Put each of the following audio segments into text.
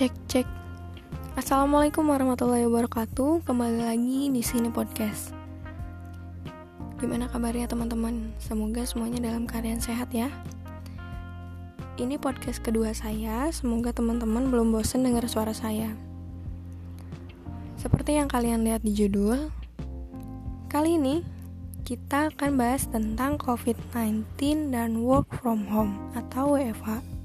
Cek cek. Assalamualaikum warahmatullahi wabarakatuh. Kembali lagi di sini podcast. Gimana kabarnya teman-teman? Semoga semuanya dalam keadaan sehat ya. Ini podcast kedua saya. Semoga teman-teman belum bosan dengar suara saya. Seperti yang kalian lihat di judul, kali ini kita akan bahas tentang COVID-19 dan work from home atau WFH.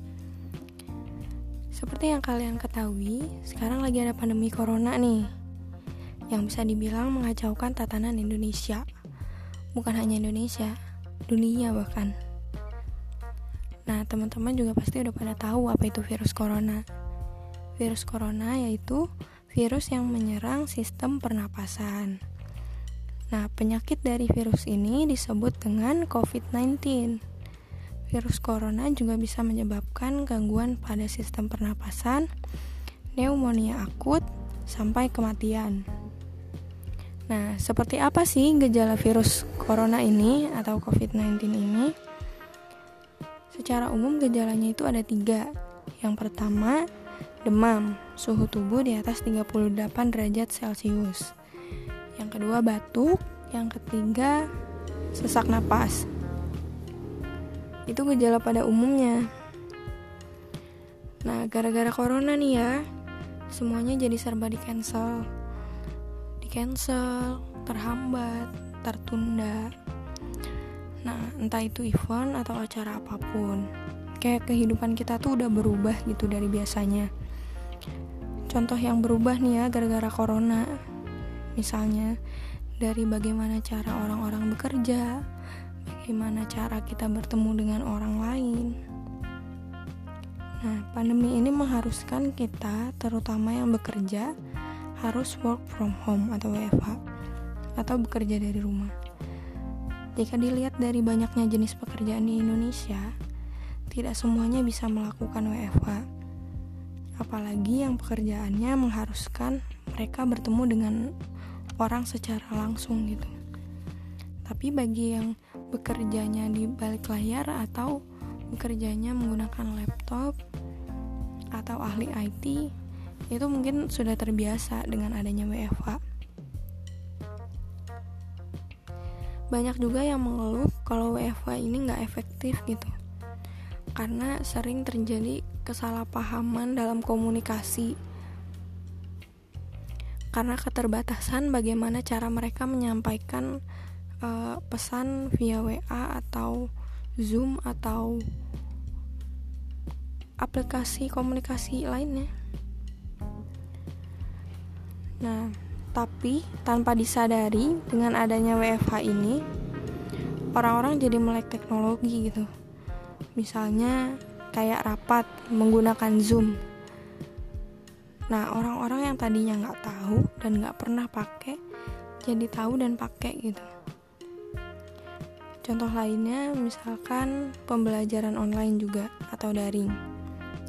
Seperti yang kalian ketahui, sekarang lagi ada pandemi corona nih, yang bisa dibilang mengacaukan tatanan Indonesia. Bukan hanya Indonesia, dunia bahkan. Nah, teman-teman juga pasti udah pada tahu apa itu virus corona. Virus corona yaitu virus yang menyerang sistem pernapasan. Nah, penyakit dari virus ini disebut dengan COVID-19. Virus corona juga bisa menyebabkan gangguan pada sistem pernapasan, pneumonia akut, sampai kematian. Nah, seperti apa sih gejala virus corona ini atau COVID-19 ini? Secara umum gejalanya itu ada tiga. Yang pertama, demam, suhu tubuh di atas 38 derajat Celcius. Yang kedua, batuk. Yang ketiga, sesak napas. Itu gejala pada umumnya. Nah, gara-gara corona nih ya, semuanya jadi serba di cancel. Di cancel, terhambat, tertunda. Nah, entah itu event atau acara apa pun. Kayak kehidupan kita tuh udah berubah gitu dari biasanya. Contoh yang berubah nih ya gara-gara corona. Misalnya dari bagaimana cara orang-orang bekerja, bagaimana cara kita bertemu dengan orang lain. Nah, pandemi ini mengharuskan kita, terutama yang bekerja, harus work from home atau WFH, atau bekerja dari rumah. Jika dilihat dari banyaknya jenis pekerjaan di Indonesia, tidak semuanya bisa melakukan WFH. Apalagi yang pekerjaannya mengharuskan mereka bertemu dengan orang secara langsung gitu. Tapi bagi yang bekerjanya di balik layar atau bekerjanya menggunakan laptop atau ahli IT itu mungkin sudah terbiasa dengan adanya WFH. Banyak juga yang mengeluh kalau WFH ini nggak efektif gitu, karena sering terjadi kesalahpahaman dalam komunikasi karena keterbatasan bagaimana cara mereka menyampaikan uh, pesan via WA atau Zoom atau aplikasi komunikasi lainnya. Nah, tapi tanpa disadari dengan adanya WFH ini, orang-orang jadi melek teknologi gitu. Misalnya kayak rapat menggunakan Zoom. Nah, orang-orang yang tadinya nggak tahu dan nggak pernah pakai, jadi tahu dan pakai gitu. Contoh lainnya misalkan pembelajaran online juga atau daring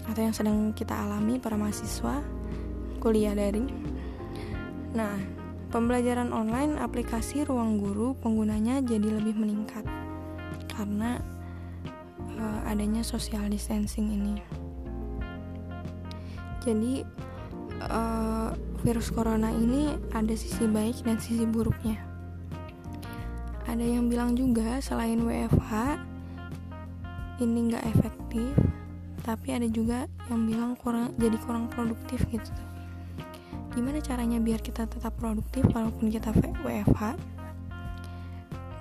atau yang sedang kita alami para mahasiswa kuliah daring. Nah, pembelajaran online aplikasi ruang guru penggunanya jadi lebih meningkat karena uh, adanya social distancing ini. Jadi uh, virus corona ini ada sisi baik dan sisi buruknya ada yang bilang juga selain WFH ini nggak efektif tapi ada juga yang bilang kurang jadi kurang produktif gitu. Gimana caranya biar kita tetap produktif walaupun kita WFH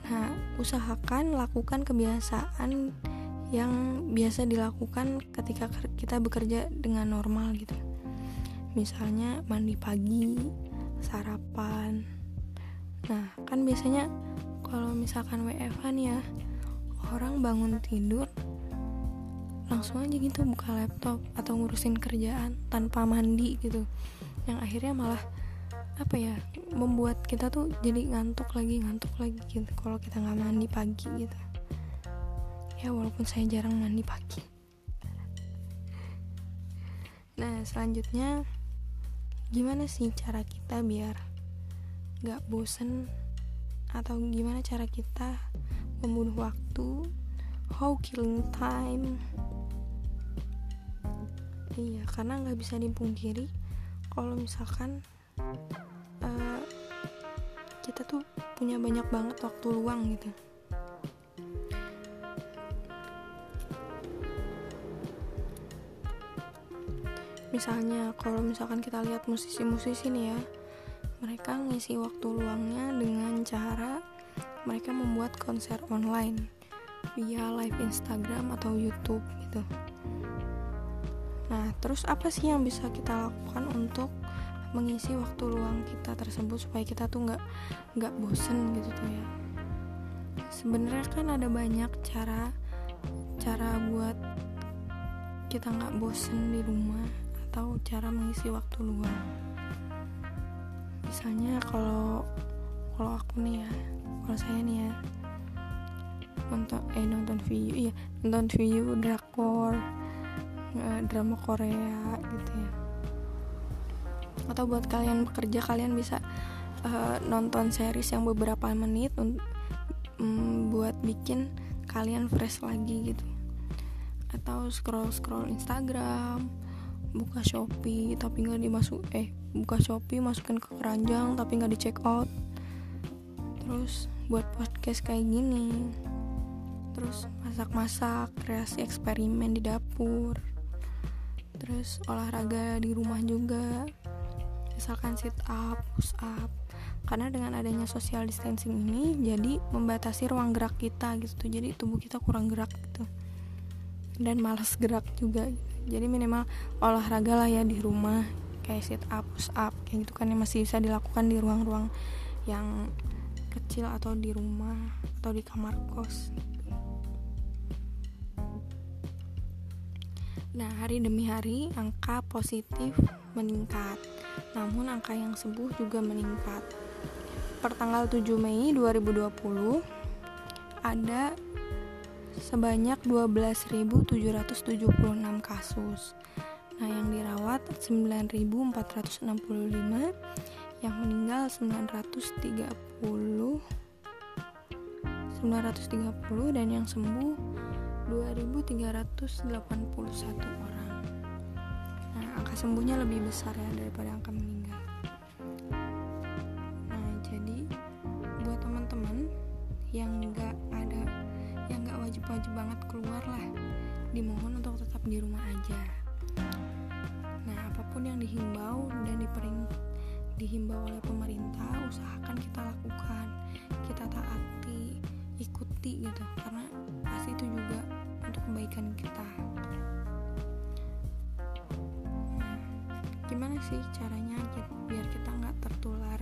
nah usahakan lakukan kebiasaan yang biasa dilakukan ketika kita bekerja dengan normal gitu. Misalnya mandi pagi sarapan. Nah kan biasanya kalau misalkan WFH nih ya orang bangun tidur langsung aja gitu buka laptop atau ngurusin kerjaan tanpa mandi gitu. Yang akhirnya malah apa ya membuat kita tuh jadi ngantuk lagi ngantuk lagi gitu kalau kita nggak mandi pagi gitu. Ya walaupun saya jarang mandi pagi. Nah selanjutnya gimana sih cara kita biar nggak bosen atau gimana cara kita membunuh waktu? How killing time? Iya karena nggak bisa dipungkiri kalau misalkan uh, kita tuh punya banyak banget waktu luang gitu. Misalnya kalau misalkan kita lihat musisi-musisi nih ya mereka ngisi waktu luangnya dengan cara mereka membuat konser online via live Instagram atau YouTube gitu. Nah terus apa sih yang bisa kita lakukan untuk mengisi waktu luang kita tersebut supaya kita tuh nggak nggak bosen gitu tuh ya? Sebenarnya kan ada banyak cara cara buat kita nggak bosen di rumah atau cara mengisi waktu luang misalnya kalau kalau aku nih ya kalau saya nih ya nonton eh nonton video iya nonton video drakor eh, drama Korea gitu ya. Atau buat kalian bekerja kalian bisa uh, nonton series yang beberapa menit um, buat bikin kalian fresh lagi gitu. Atau scroll scroll Instagram buka Shopee tapi nggak dimasuk eh buka Shopee masukin ke keranjang tapi nggak di check out. Terus buat podcast kayak gini. Terus masak-masak kreasi eksperimen di dapur. Terus olahraga di rumah juga. Misalkan sit up push up. Karena dengan adanya social distancing ini jadi membatasi ruang gerak kita gitu. Jadi tubuh kita kurang gerak gitu. Dan malas gerak juga gitu. Jadi minimal olahraga lah ya di rumah kayak sit up push up kayak gitu kan yang masih bisa dilakukan di ruang-ruang yang kecil atau di rumah atau di kamar kos Nah, hari demi hari angka positif meningkat. Namun angka yang sembuh juga meningkat. Per tanggal 7 Mei 2020 ada sebanyak 12.776 kasus. Nah, yang dirawat 9.465, yang meninggal 930 930 dan yang sembuh 2.381 orang. Nah, angka sembuhnya lebih besar ya daripada angka meninggal. Nah, jadi buat teman-teman yang nggak ada yang nggak wajib-wajib banget keluar lah dimohon untuk tetap di rumah aja yang dihimbau dan dipering dihimbau oleh pemerintah usahakan kita lakukan kita taati ikuti gitu. Karena pasti itu juga untuk kebaikan kita. Nah, gimana sih caranya biar kita nggak tertular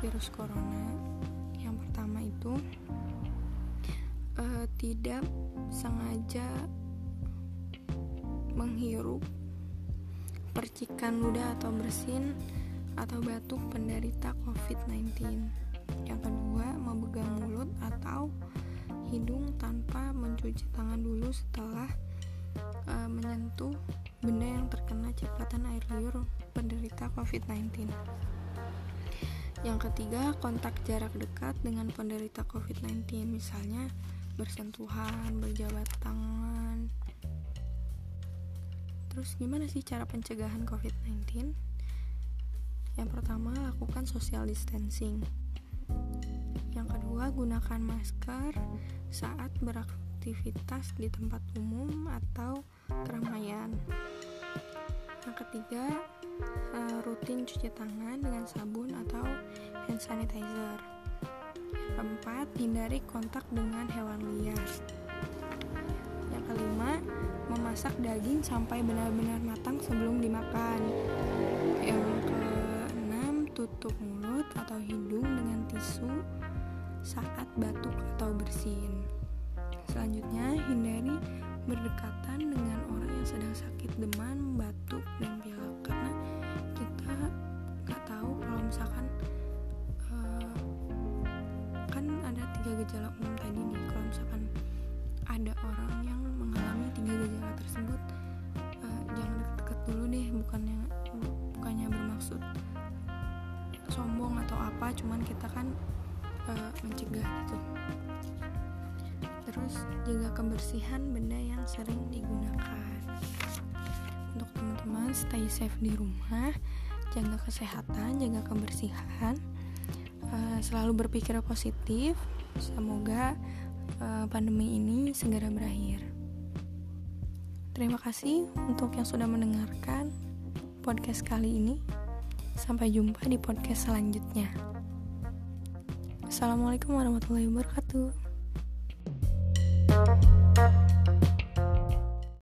virus corona? Yang pertama itu uh, tidak sengaja menghirup percikan ludah atau bersin atau batuk penderita COVID-19. Yang kedua, memegang mulut atau hidung tanpa mencuci tangan dulu setelah uh, menyentuh benda yang terkena cipratan air liur penderita COVID-19. Yang ketiga, kontak jarak dekat dengan penderita COVID-19, misalnya bersentuhan, berjabat tangan. Terus gimana sih cara pencegahan COVID-19? Yang pertama, lakukan social distancing. Yang kedua, gunakan masker saat beraktivitas di tempat umum atau keramaian. Yang ketiga, eh, rutin cuci tangan dengan sabun atau hand sanitizer. Keempat, hindari kontak dengan hewan liar. Kelima, memasak daging sampai benar-benar matang sebelum dimakan. Yang keenam, tutup mulut atau hidung dengan tisu saat batuk atau bersin. Selanjutnya, hindari berdekatan dengan orang yang sedang sakit demam, sombong atau apa cuman kita kan uh, mencegah gitu. Terus jaga kebersihan benda yang sering digunakan. Untuk teman-teman stay safe di rumah jaga kesehatan jaga kebersihan uh, selalu berpikir positif. Semoga uh, pandemi ini segera berakhir. Terima kasih untuk yang sudah mendengarkan podcast kali ini sampai jumpa di podcast selanjutnya. Assalamualaikum warahmatullahi wabarakatuh